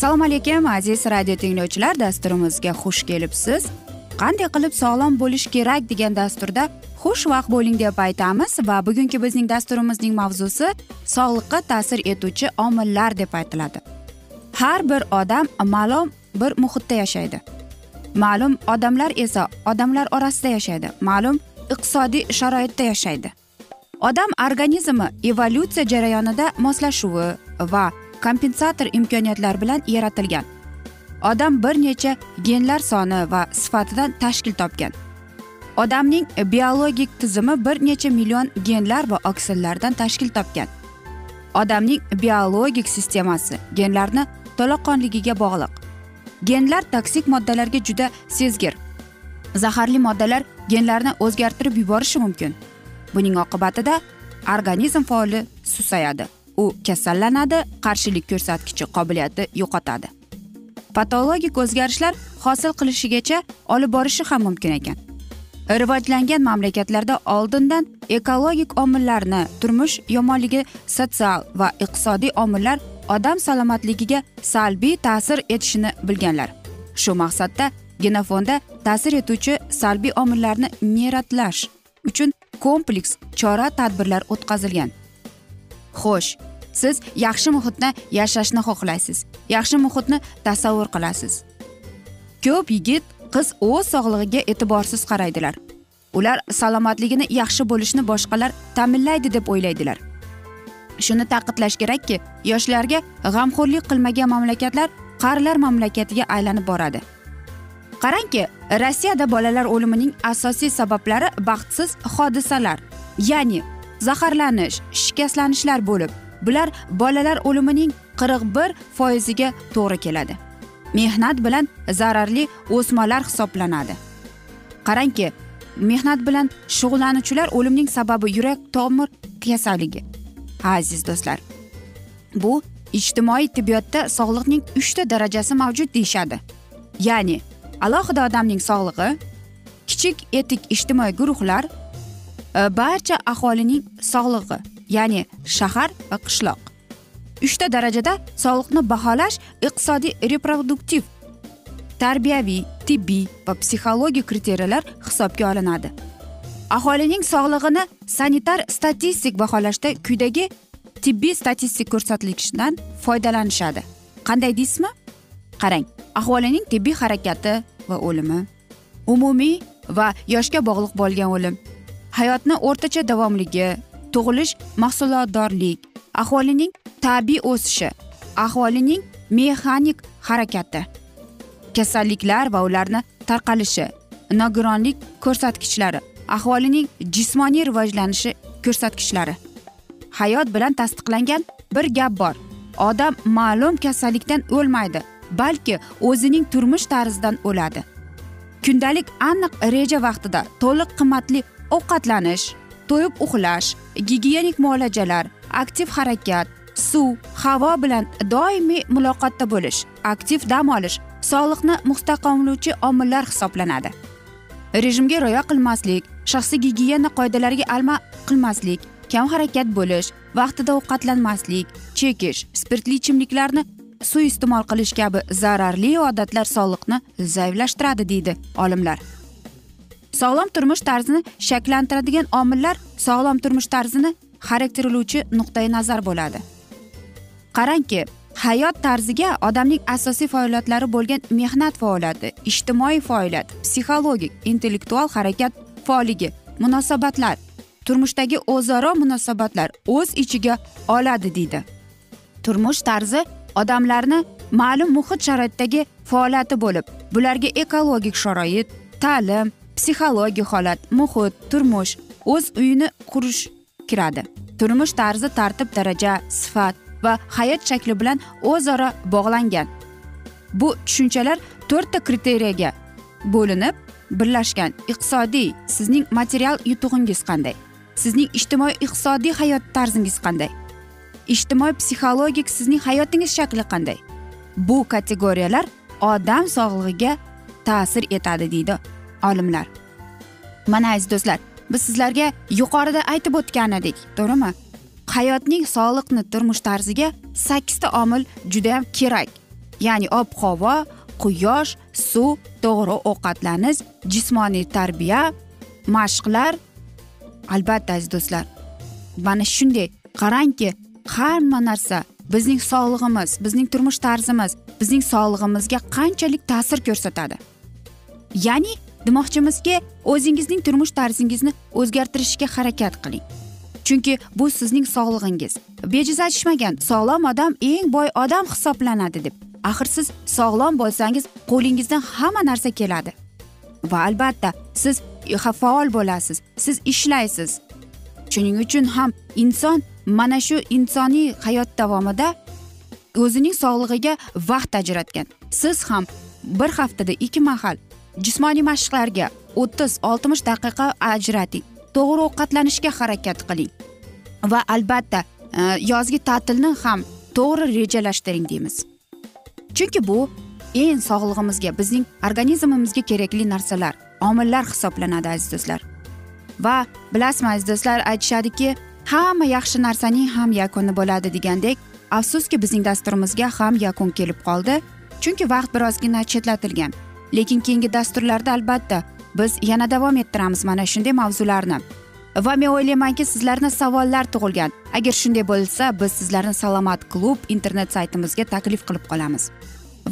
assalomu alaykum aziz radio tinglovchilar. Dasturimizga xush kelibsiz. Qanday qilib sog'lom bo'lish kerak degan dasturda xushvaqt bo'ling deb aytamiz va bugungi bizning dasturimizning mavzusi sog'liqqa ta'sir etuvchi omillar deb aytiladi. Har bir odam ma'lum bir muhitda yashaydi. Ma'lum odamlar esa odamlar orasida yashaydi. Ma'lum iqtisodiy sharoitda yashaydi. Odam organizmi evolyutsiya jarayonida moslashuvi va kompensator imkoniyatlar bilan yaratilgan. Odam bir necha genlar soni va sifatidan tashkil topgan. Odamning biologik tizimi bir necha million genlar va oksillardan tashkil topgan. Odamning biologik sistemasi genlarni to'laqonligiga bog'liq. Genlar toksik moddalarga juda sezgir. Zaharli moddalar genlarni o'zgartirib yuborishi mumkin. Buning oqibatida organizm faoli susayadi. U kasallanadi qarshilik ko'rsatkichi qobiliyati yo'qotadi. Patologik o'zgarishlar hosil qilishigacha olib borishi ham mumkin ekan. Rivojlangan mamlakatlarda oldindan ekologik omillarni turmush yomonligi sotsial va iqtisodiy omillar odam salomatligiga salbiy ta'sir etishini bilganlar. Shu maqsadda genofonda ta'sir etuvchi salbiy omillarni neratlash uchun kompleks chora tadbirlar o'tkazilgan. Xo'sh siz yaxshi muhitda yashashni xohlaysiz yaxshi muhitni tasavvur qilasiz. Ko'p yigit qiz o'z sog'lig'iga e'tiborsiz qaraydilar. Ular salomatligini yaxshi bo'lishni boshqalar ta'minlaydi deb o'ylaydilar. Shuni ta'kidlash kerakki yoshlarga g'amxo'rlik qilmagan mamlakatlar qarilar mamlakatiga aylanib boradi. Qarangki rossiyada bolalar o'limining asosiy sabablari baxtsiz hodisalar ya'ni zaharlanish shikastlanishlar bo'lib bular bolalar o'limining qirq bir foiziga to'g'ri keladi. Mehnat bilan zararli o'smalar hisoblanadi. Qarangki mehnat bilan shug'ullanuvchilar o'limning sababi yurak tomir kasalligi aziz do'stlar bu ijtimoiy tibbiyotda sog'liqning uchta darajasi mavjud deyishadi. Ya'ni alohida odamning sog'lig'i kichik etik ijtimoiy guruhlar e, barcha aholining sog'lig'i ya'ni shahar va qishloq. Uchta darajada sog'liqni baholash iqtisodiy reproduktiv tarbiyaviy tibbiy va psixologik kriteriyalar hisobga olinadi. Aholining sog'lig'ini sanitar statistik baholashda quyidagi tibbiy statistik ko'rsatkichdan foydalanishadi. Qanday deysizmi qarang aholining tibbiy harakati va o'limi umumiy va yoshga bog'liq bo'lgan o'lim hayotni o'rtacha davomligi tug'ilish mahsulotdorlik aholining tabiiy o'sishi aholining mexanik harakati kasalliklar va ularni tarqalishi nogironlik ko'rsatkichlari. Aholining jismoniy rivojlanishi ko'rsatkichlari. Hayot bilan tasdiqlangan bir gap bor. Odam ma'lum kasallikdan o'lmaydi balki o'zining turmush tarzidan o'ladi. Kundalik aniq reja vaqtida to'liq qimmatli ovqatlanish to'yib uxlash gigiyenik muolajalar aktiv harakat suv havo bilan doimiy muloqotda bo'lish aktiv dam olish sog'liqni mustahkamlovchi omillar hisoblanadi. Rejimga rioya qilmaslik shaxsiy gigiyena qoidalariga amal qilmaslik kam harakat bo'lish vaqtida ovqatlanmaslik chekish spirtli ichimliklarni suiiste'mol qilish kabi zararli odatlar sog'liqni zaiflashtiradi deydi olimlar. Sog'lom turmush tarzini shakllantiradigan omillar sog'lom turmush tarzini xarakterlovchi nuqtai nazar bo'ladi. Qarangki hayot tarziga odamning asosiy faoliyatlari bo'lgan mehnat faoliyati ijtimoiy faoliyat psixologik intellektual harakat poligi munosabatlar turmushdagi o'zaro munosabatlar o'z ichiga oladi deydi. Turmush tarzi odamlarni ma'lum muhit sharoitdagi faoliyati bo'lib bularga ekologik sharoit ta'lim psixologik holat muhit turmush o'z uyini qurish kiradi. Turmush tarzi tartib daraja sifat va hayot shakli bilan o'zaro bog'langan. Bu tushunchalar to'rtta kriteriyaga bo'linib birlashgan. Iqtisodiy sizning material yutug'ingiz qanday? Sizning ijtimoiy iqtisodiy hayot tarzingiz qanday? Ijtimoiy psixologik sizning hayotingiz shakli qanday? Bu kategoriyalar odam sog'lig'iga ta'sir etadi deydi olimlar. Mana aziz do'stlar biz sizlarga yuqorida aytib o'tgan edik to'g'rimi? Hayotning sog'liqni turmush tarziga sakkizta omil judayam kerak. Ya'ni ob havo quyosh suv to'g'ri ovqatlanish jismoniy tarbiya mashqlar. Albatta aziz do'stlar mana shunday qarangki hamma narsa bizning sog'lig'imiz bizning turmush tarzimiz bizning sog'lig'imizga qanchalik ta'sir ko'rsatadi. Ya'ni demoqchimizki o'zingizning turmush tarzingizni o'zgartirishga harakat qiling. Chunki bu sizning sog'lig'ingiz. Bejiz aytishmagan sog'lom odam eng boy odam hisoblanadi deb. Axir siz sog'lom bo'lsangiz qo'lingizdan hamma narsa keladi. Va albatta siz faol bo'lasiz siz ishlaysiz. Shuning uchun ham inson mana shu insoniy hayot davomida o'zining sog'lig'iga vaqt ajratgan. Siz ham bir haftada ikki mahal jismoniy mashqlarga o'ttiz oltmish daqiqa ajrating. To'g'ri ovqatlanishga harakat qiling. Va albatta e, yozgi ta'tilni ham to'g'ri rejalashtiring deymiz. Chunki bu eng sog'lig'imizga bizning organizmimizga kerakli narsalar omillar hisoblanadi aziz do'stlar. Va bilasizmi aziz do'stlar aytishadiki hamma yaxshi narsaning ham yakuni bo'ladi degandek afsuski bizning dasturimizga ham yakun kelib qoldi. Chunki vaqt birozgina chetlatilgan. Lekin keyingi dasturlarda albatta biz yana davom ettiramiz mana shunday mavzularni. Va men o'ylaymanki sizlarni savollar tug'ilgan. Agar shunday bo'lsa biz sizlarni salomat klub internet saytimizga taklif qilib qolamiz.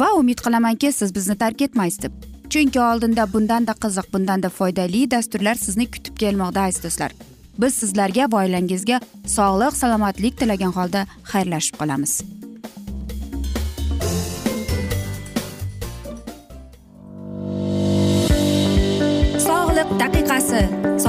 Va umid qilamanki siz bizni tark etmaysiz deb. Chunki oldinda bundanda qiziq bundanda foydali dasturlar sizni kutib kelmoqda aziz do'stlar. Biz sizlarga va oilangizga sog'lik salomatlik tilagan holda xayrlashib qolamiz.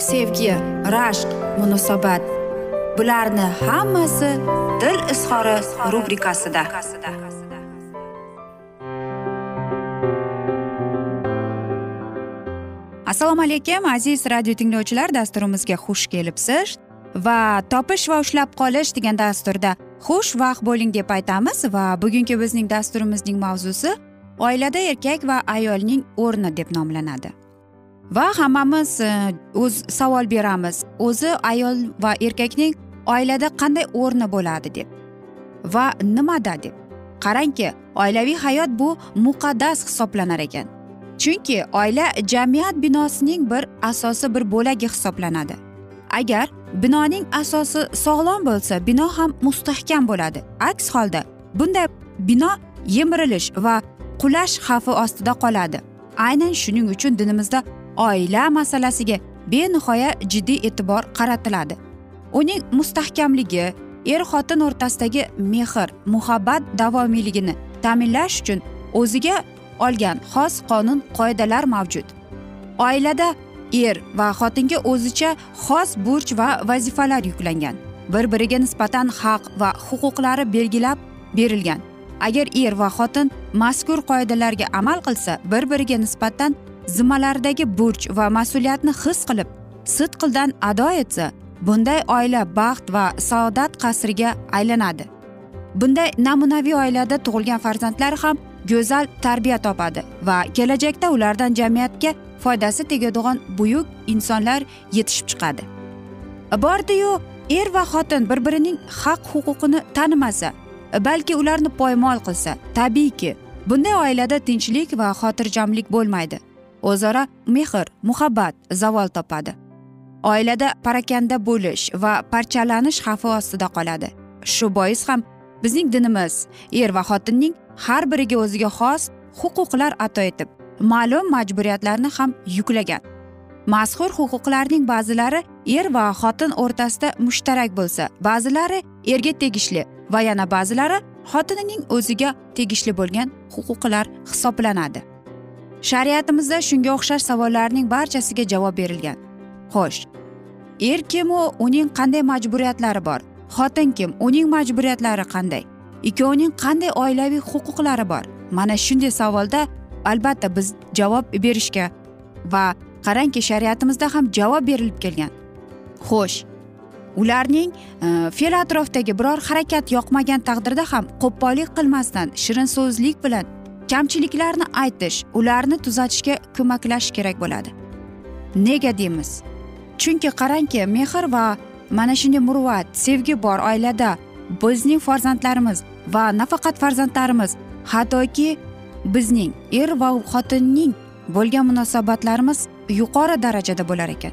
sevgi rashq munosabat. Bularni hammasi dil izhori rubrikasida. Assalomu alaykum aziz radio tinglovchilar dasturimizga xush kelibsiz va topish va ushlab qolish degan dasturda xush vaqt bo'ling deb aytamiz va bugungi bizning dasturimizning mavzusi oilada erkak va ayolning o'rni deb nomlanadi. Va hammamiz e, o'z savol beramiz. O'zi ayol va erkakning oilada qanday o'rni bo'ladi deb. Va nimada deb. Qarangki oilaviy hayot bu muqaddas hisoblanar ekan. Chunki oila jamiyat binosining bir asosi bir bo'lagi hisoblanadi. Agar binoning asosi sog'lom bo'lsa bino ham mustahkam bo'ladi. Aks holda bunday bino yemirilish va qulash xavfi ostida qoladi. Aynan shuning uchun dinimizda oila masalasiga benihoya jiddiy e'tibor qaratiladi. Uning mustahkamligi er xotin o'rtasidagi mehr muhabbat davomiyligini ta'minlash uchun o'ziga olgan xos qonun qoidalar mavjud. Oilada er va xotinga o'zicha xos burch va vazifalar yuklangan. Bir biriga nisbatan haq va huquqlari belgilab berilgan. Agar er va xotin mazkur qoidalarga amal qilsa bir biriga nisbatan zimmalaridagi burch va mas'uliyatni his qilib sidqildan ado etsa bunday oila baxt va saodat qasriga aylanadi. Bunday namunaviy oilada tug'ilgan farzandlar ham go'zal tarbiya topadi va kelajakda ulardan jamiyatga foydasi tegadigan buyuk insonlar yetishib chiqadi. Bordiyu er va xotin bir birining haq huquqini tanimasa balki ularni poymol qilsa tabiiyki bunday oilada tinchlik va xotirjamlik bo'lmaydi. O'zaro mehr muhabbat zavol topadi. Oilada parakanda bo'lish va parchalanish xavfi ostida qoladi. Shu bois ham bizning dinimiz er va xotinning har biriga o'ziga xos huquqlar ato etib ma'lum majburiyatlarni ham yuklagan. Mazkur huquqlarning ba'zilari er va xotin o'rtasida mushtarak bo'lsa ba'zilari erga tegishli va yana ba'zilari xotinining o'ziga tegishli bo'lgan huquqlar hisoblanadi. Shariatimizda shunga o'xshash savollarning barchasiga javob berilgan. Xo'sh er kimu uning qanday majburiyatlari bor? Xotin kim? Uning majburiyatlari qanday? Ikkovining qanday oilaviy huquqlari bor? Mana shunday savolda albatta biz javob berishga va qarangki shariatimizda ham javob berilib kelgan. Xo'sh ularning e, fe'l atrofdagi biror harakat yoqmagan taqdirda ham qo'pollik qilmasdan shirin so'zlik bilan kamchiliklarni aytish ularni tuzatishga ko'maklashish kerak bo'ladi. Nega deymiz? Chunki qarangki mehr va mana shunday muruvvat sevgi bor oilada bizning farzandlarimiz va nafaqat farzandlarimiz hattoki bizning er va xotinning bo'lgan munosabatlarimiz yuqori darajada bo'lar ekan.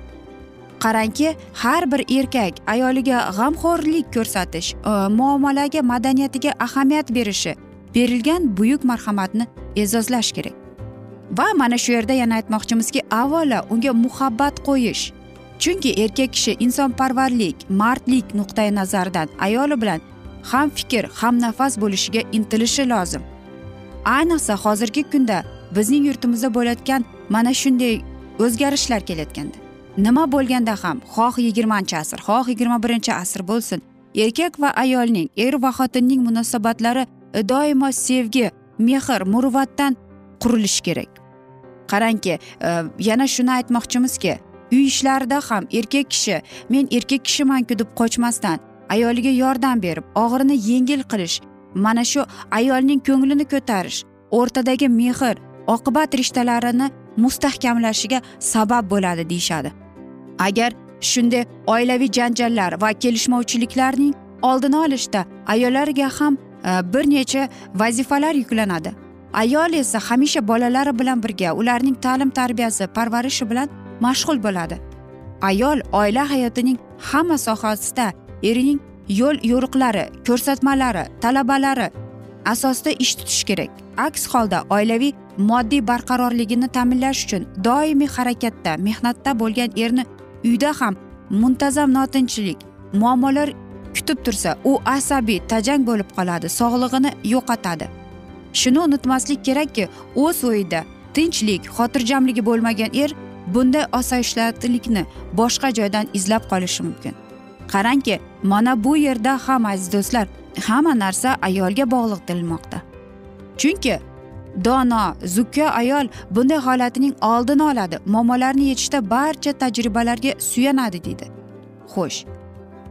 Qarangki har bir erkak ayoliga g'amxo'rlik ko'rsatish e, muomalaga madaniyatiga ahamiyat berishi berilgan buyuk marhamatni e'zozlash kerak. Va mana shu yerda yana aytmoqchimizki avvalo unga muhabbat qo'yish. Chunki erkak kishi insonparvarlik mardlik nuqtai nazaridan ayoli bilan ham fikr ham nafas bo'lishiga intilishi lozim. Ayniqsa hozirgi kunda bizning yurtimizda bo'layotgan mana shunday o'zgarishlar kelayotganda. Nima bo'lganda ham xoh yigirmanchi asr xoh yigirma birinchi asr bo'lsin erkak va ayolning er va xotinning munosabatlari doimo sevgi mehr muruvvatdan qurilishi kerak. Qarangki e, yana shuni aytmoqchimizki uy ishlarida ham erkak kishi men erkak kishimanku deb qochmasdan ayoliga yordam berib og'irini yengil qilish mana shu ayolning ko'nglini ko'tarish o'rtadagi mehr oqibat rishtalarini mustahkamlashiga sabab bo'ladi deyishadi. Agar shunday oilaviy janjallar va kelishmovchiliklarning oldini olishda ayollarga ham Э, bir necha vazifalar yuklanadi. Ayol esa hamisha bolalari bilan birga ularning ta'lim tarbiyasi parvarishi bilan mashg'ul bo'ladi. Ayol oila hayotining hamma sohasida erining yo'l yo'riqlari ko'rsatmalari talabalari asosida ish tutish kerak. Aks holda oilaviy moddiy barqarorligini ta'minlash uchun doimiy harakatda mehnatda bo'lgan erni uyda ham muntazam notinchlik muammolar kutib tursa u asabiy tajang bo'lib qoladi sog'lig'ini yo'qotadi. Shuni unutmaslik kerakki o'z uyida tinchlik xotirjamligi bo'lmagan er bunday osoyishtalikni boshqa joydan izlab qolishi mumkin. Qarangki mana bu yerda ham aziz do'stlar hamma narsa ayolga bog'liq deyilmoqda. Chunki dono zukko ayol bunday holatining oldini oladi muammolarni yechishda barcha tajribalarga suyanadi deydi. Xo'sh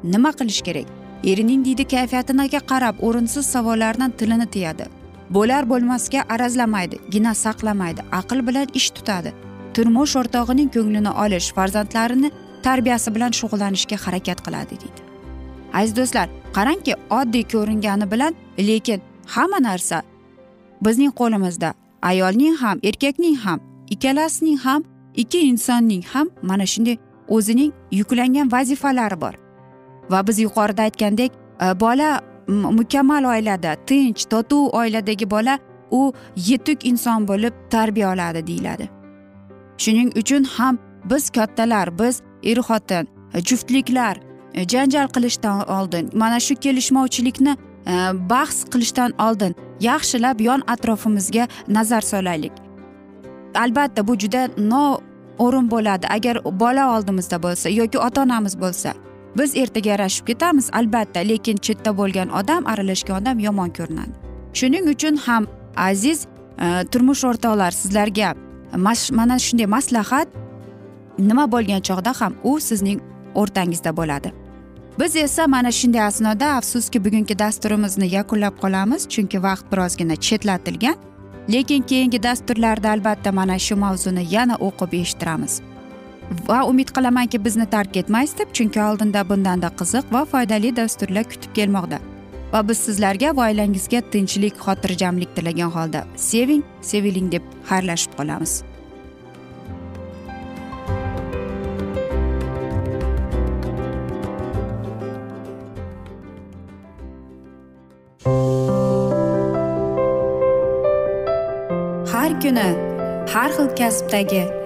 nima qilish kerak? Erining deydi kayfiyatiga qarab o'rinsiz savollardan tilini tiyadi. Bo'lar bo'lmasga arazlamaydi gina saqlamaydi aql bilan ish tutadi. Turmush o'rtog'ining ko'nglini olish farzandlarini tarbiyasi bilan shug'ullanishga harakat qiladi deydi. Aziz do'stlar qarangki oddiy ko'ringani bilan lekin hamma narsa bizning qo'limizda ayolning ham erkakning ham ikkalasining ham ikki insonning ham mana shunday o'zining yuklangan vazifalari bor. Va biz yuqorida aytgandek e, bola mukammal oilada tinch totuv oiladagi bola u yetuk inson bo'lib tarbiya oladi deyiladi. Shuning uchun ham biz kattalar biz er xotin e, juftliklar e, janjal qilishdan oldin mana shu kelishmovchilikni bahs qilishdan oldin yaxshilab yon atrofimizga nazar solaylik. Albatta bu juda noo'rin bo'ladi. Agar bola oldimizda bo'lsa yoki ota onamiz bo'lsa biz ertaga yarashib ketamiz albatta lekin chetda bo'lgan odam aralashgan odam yomon ko'rinadi. Shuning uchun ham aziz e, turmush o'rtoqlar sizlarga mana shunday maslahat nima bo'lgan chog'da ham u sizning o'rtangizda bo'ladi. Biz esa mana shunday asnoda afsuski bugungi dasturimizni yakunlab qolamiz chunki vaqt birozgina chetlatilgan. Lekin keyingi dasturlarda albatta mana shu mavzuni yana o'qib eshittiramiz. Va umid qilamanki bizni tark etmaysiz deb chunki oldinda bundanda qiziq va foydali dasturlar kutib kelmoqda. Va biz sizlarga va oilangizga tinchlik xotirjamlik tilagan holda seving seviling deb xayrlashib qolamiz. Har kuni har xil kasbdagi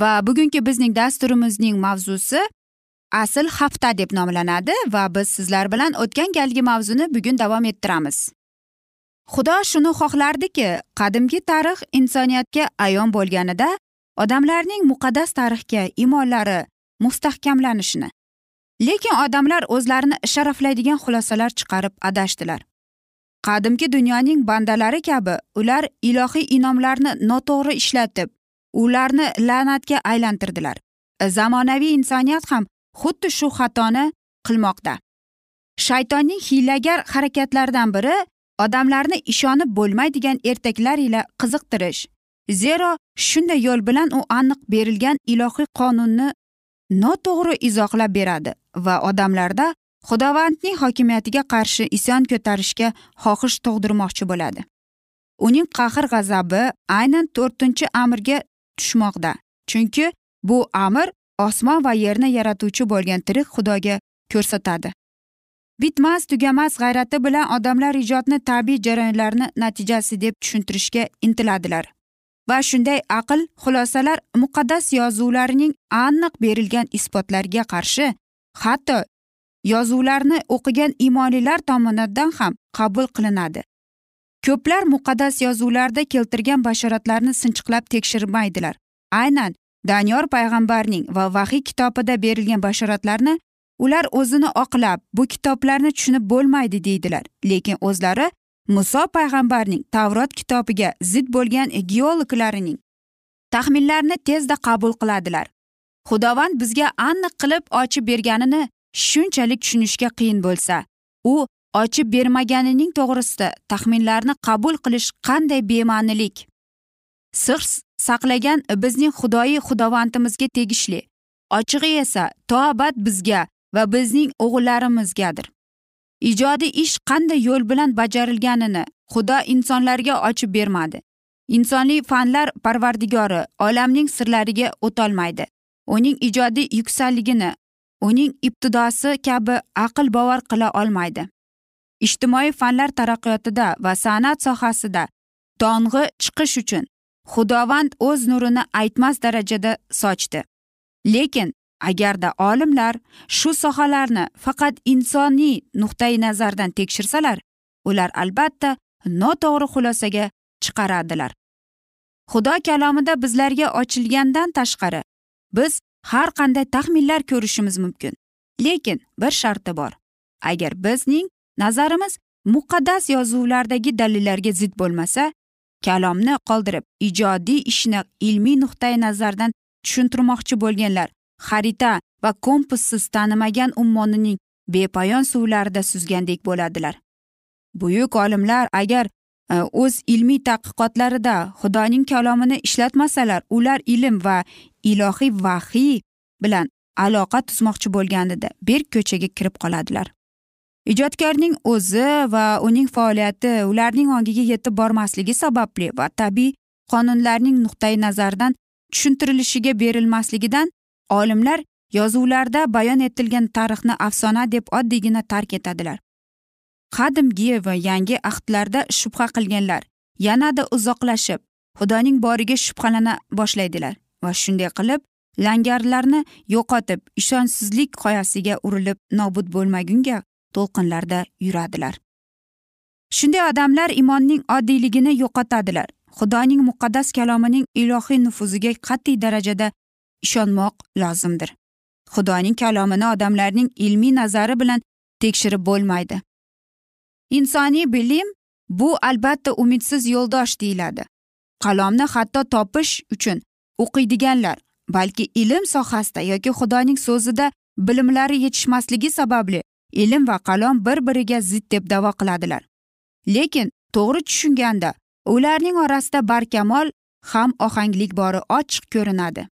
Va bugungi bizning dasturimizning mavzusi asl hafta deb nomlanadi va biz sizlar bilan o'tgan galgi mavzuni bugun davom ettiramiz. Xudo shuni xohlardiki qadimgi tarix insoniyatga ayon bo'lganida odamlarning muqaddas tarixga iymonlari mustahkamlanishini lekin odamlar o'zlarini sharaflaydigan xulosalar chiqarib adashdilar. Qadimki dunyoning bandalari kabi ular ilohiy inomlarni noto'g'ri ishlatib ularni la'natga aylantirdilar. Zamonaviy insoniyat ham xuddi shu xatoni qilmoqda. Shaytonning hiylagar harakatlaridan biri odamlarni ishonib bo'lmaydigan ertaklar ila qiziqtirish. Zero shunday yo'l bilan u aniq berilgan ilohiy qonunni noto'g'ri izohlab beradi va odamlarda xudovandning hokimiyatiga qarshi isyon ko'tarishga xohish tug'dirmoqchi bo'ladi. Uning qahr g'azabi aynan to'rtinchi amirga tushmoqda. Chunki bu amr osmon va yerni yaratuvchi bo'lgan tirik xudoga ko'rsatadi. Bitmas tugamas g'ayrati bilan odamlar ijodni tabiiy jarayonlarni natijasi deb tushuntirishga intiladilar. Va shunday aql xulosalar muqaddas yozuvlarning aniq berilgan isbotlarga qarshi hatto yozuvlarni o'qigan imonilar tomonidan ham qabul qilinadi. Ko'plar muqaddas yozuvlarda keltirgan bashoratlarni sinchiqlab tekshirmaydilar. Aynan daniyor payg'ambarning va vahiy kitobida berilgan bashoratlarni ular o'zini oqlab bu kitoblarni tushunib bo'lmaydi deydilar. Lekin o'zlari muso payg'ambarning tavrot kitobiga zid bo'lgan geologlarining taxminlarini tezda qabul qiladilar. Xudovand bizga aniq qilib ochib berganini shunchalik tushunishga qiyin bo'lsa u ochib bermaganining to'g'risida taxminlarni qabul qilish qanday bema'nilik? Sir saqlagan bizning xudoyi xudovandimizga tegishli. Ochig'i esa toabat bizga va bizning o'g'illarimizgadir. Ijodiy ish qanday yo'l bilan bajarilganini xudo insonlarga ochib bermadi. Insoniy fanlar parvardigori olamning sirlariga o'tolmaydi. Uning ijodiy yuksakligini uning ibtidosi kabi aql bovar qila olmaydi. Ijtimoiy fanlar taraqqiyotida va san'at sohasida dong'i chiqish uchun xudovand o'z nurini aytmas darajada sochdi. Lekin agarda olimlar shu sohalarni faqat insoniy nuqtai nazardan tekshirsalar ular albatta noto'g'ri xulosaga chiqaradilar. Xudo kalomida bizlarga ochilgandan tashqari biz har qanday taxminlar ko'rishimiz mumkin. Lekin bir sharti bor. Agar bizning nazarimiz muqaddas yozuvlardagi dalillarga zid bo'lmasa kalomni qoldirib ijodiy ishni ilmiy nuqtai nazardan tushuntirmoqchi bo'lganlar xarita va kompassiz tanimagan ummonining bepoyon suvlarida suzgandek bo'ladilar. Buyuk olimlar agar e, o'z ilmiy tadqiqotlarida xudoning kalomini ishlatmasalar ular ilm va ilohiy vahiy bilan aloqa tuzmoqchi bo'lganida berk ko'chaga kirib qoladilar. Ijodkorning o'zi va uning faoliyati ularning ongiga yetib bormasligi sababli va tabiiy qonunlarning nuqtai nazaridan tushuntirilishiga berilmasligidan olimlar yozuvlarda bayon etilgan tarixni afsona deb oddiygina tark etadilar. Qadimgi va yangi ahdlarda shubha qilganlar yanada uzoqlashib xudoning boriga shubhalana boshlaydilar va shunday qilib langarlarni yo'qotib ishonchsizlik qoyasiga urilib nobud bo'lmagunga to'lqinlarda yuradilar. Shunday odamlar imonning oddiyligini yo'qotadilar. Xudoning muqaddas kalomining ilohiy nufuziga qat'iy darajada ishonmoq lozimdir. Xudoning kalomini odamlarning ilmiy nazari bilan tekshirib bo'lmaydi. Insoniy bilim bu albatta umidsiz yo'ldosh deyiladi. Qalomni hatto topish uchun o'qiydiganlar balki ilm sohasida yoki xudoning so'zida bilimlari yetishmasligi sababli ilm va qalom bir biriga zid deb davo qiladilar. Lekin to'g'ri tushunganda ularning orasida barkamol ham ohanglik bori ochiq ko'rinadi.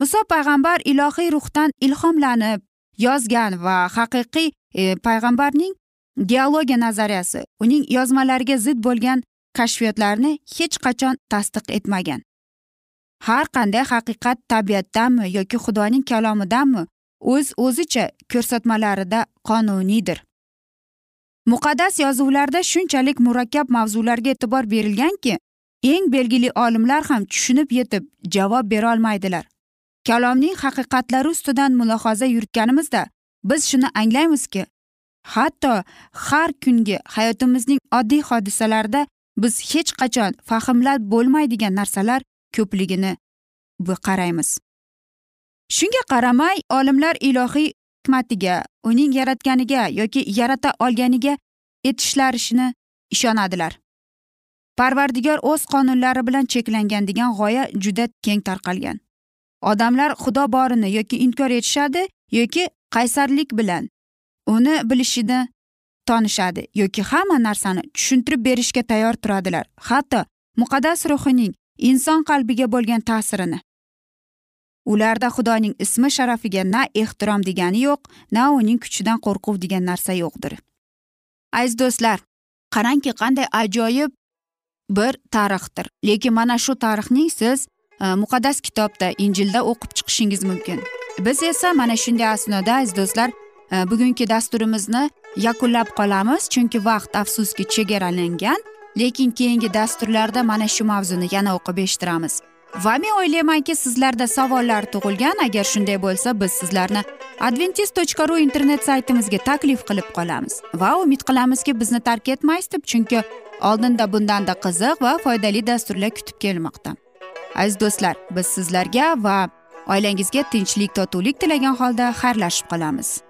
Muso payg'ambar ilohiy ruhdan ilhomlanib yozgan va haqiqiy e, payg'ambarning geologiya nazariyasi uning yozmalariga zid bo'lgan kashfiyotlarni hech qachon tasdiq etmagan. Har qanday haqiqat tabiatdanmi yoki xudoning kalomidanmi o'z o'zicha ko'rsatmalarida qonuniydir. Muqaddas yozuvlarda shunchalik murakkab mavzularga e'tibor berilganki eng belgili olimlar ham tushunib yetib javob berolmaydilar kalomning haqiqatlari ustidan mulohaza yuritganimizda biz shuni anglaymizki hatto har kungi hayotimizning oddiy hodisalarida biz hech qachon fahmlab bo'lmaydigan narsalar ko'pligini qaraymiz. Shunga qaramay olimlar ilohiy hikmatiga uning yaratganiga yoki yarata olganiga etishlarishni ishonadilar. Parvardigor o'z qonunlari bilan cheklangan degan g'oya juda keng tarqalgan. Odamlar xudo borini yoki inkor etishadi yoki qaysarlik bilan uni bilishini tonishadi yoki hamma narsani tushuntirib berishga tayyor turadilar. Hatto muqaddas ruhining inson qalbiga bo'lgan ta'sirini ularda xudoning ismi sharafiga na ehtirom degani yo'q na uning kuchidan qo'rquv degan narsa yo'qdir. Aziz do'stlar qarangki qanday ajoyib bir tarixdir. Lekin mana shu tarixning siz e, muqaddas kitobda injilda o'qib chiqishingiz mumkin. Biz esa mana shunday asnoda aziz do'stlar e, bugungi dasturimizni yakunlab qolamiz chunki vaqt afsuski chegaralangan lekin keyingi dasturlarda mana shu mavzuni yana o'qib eshittiramiz. Va men o'ylaymanki sizlarda savollar tug'ilgan. Agar shunday bo'lsa biz sizlarni adventis tochka ru internet saytimizga taklif qilib qolamiz. Va umid qilamizki bizni tark etmaysiz deb chunki oldinda bundanda qiziq va foydali dasturlar kutib kelmoqda. Aziz do'stlar biz sizlarga va oilangizga tinchlik totuvlik tilagan holda xayrlashib qolamiz.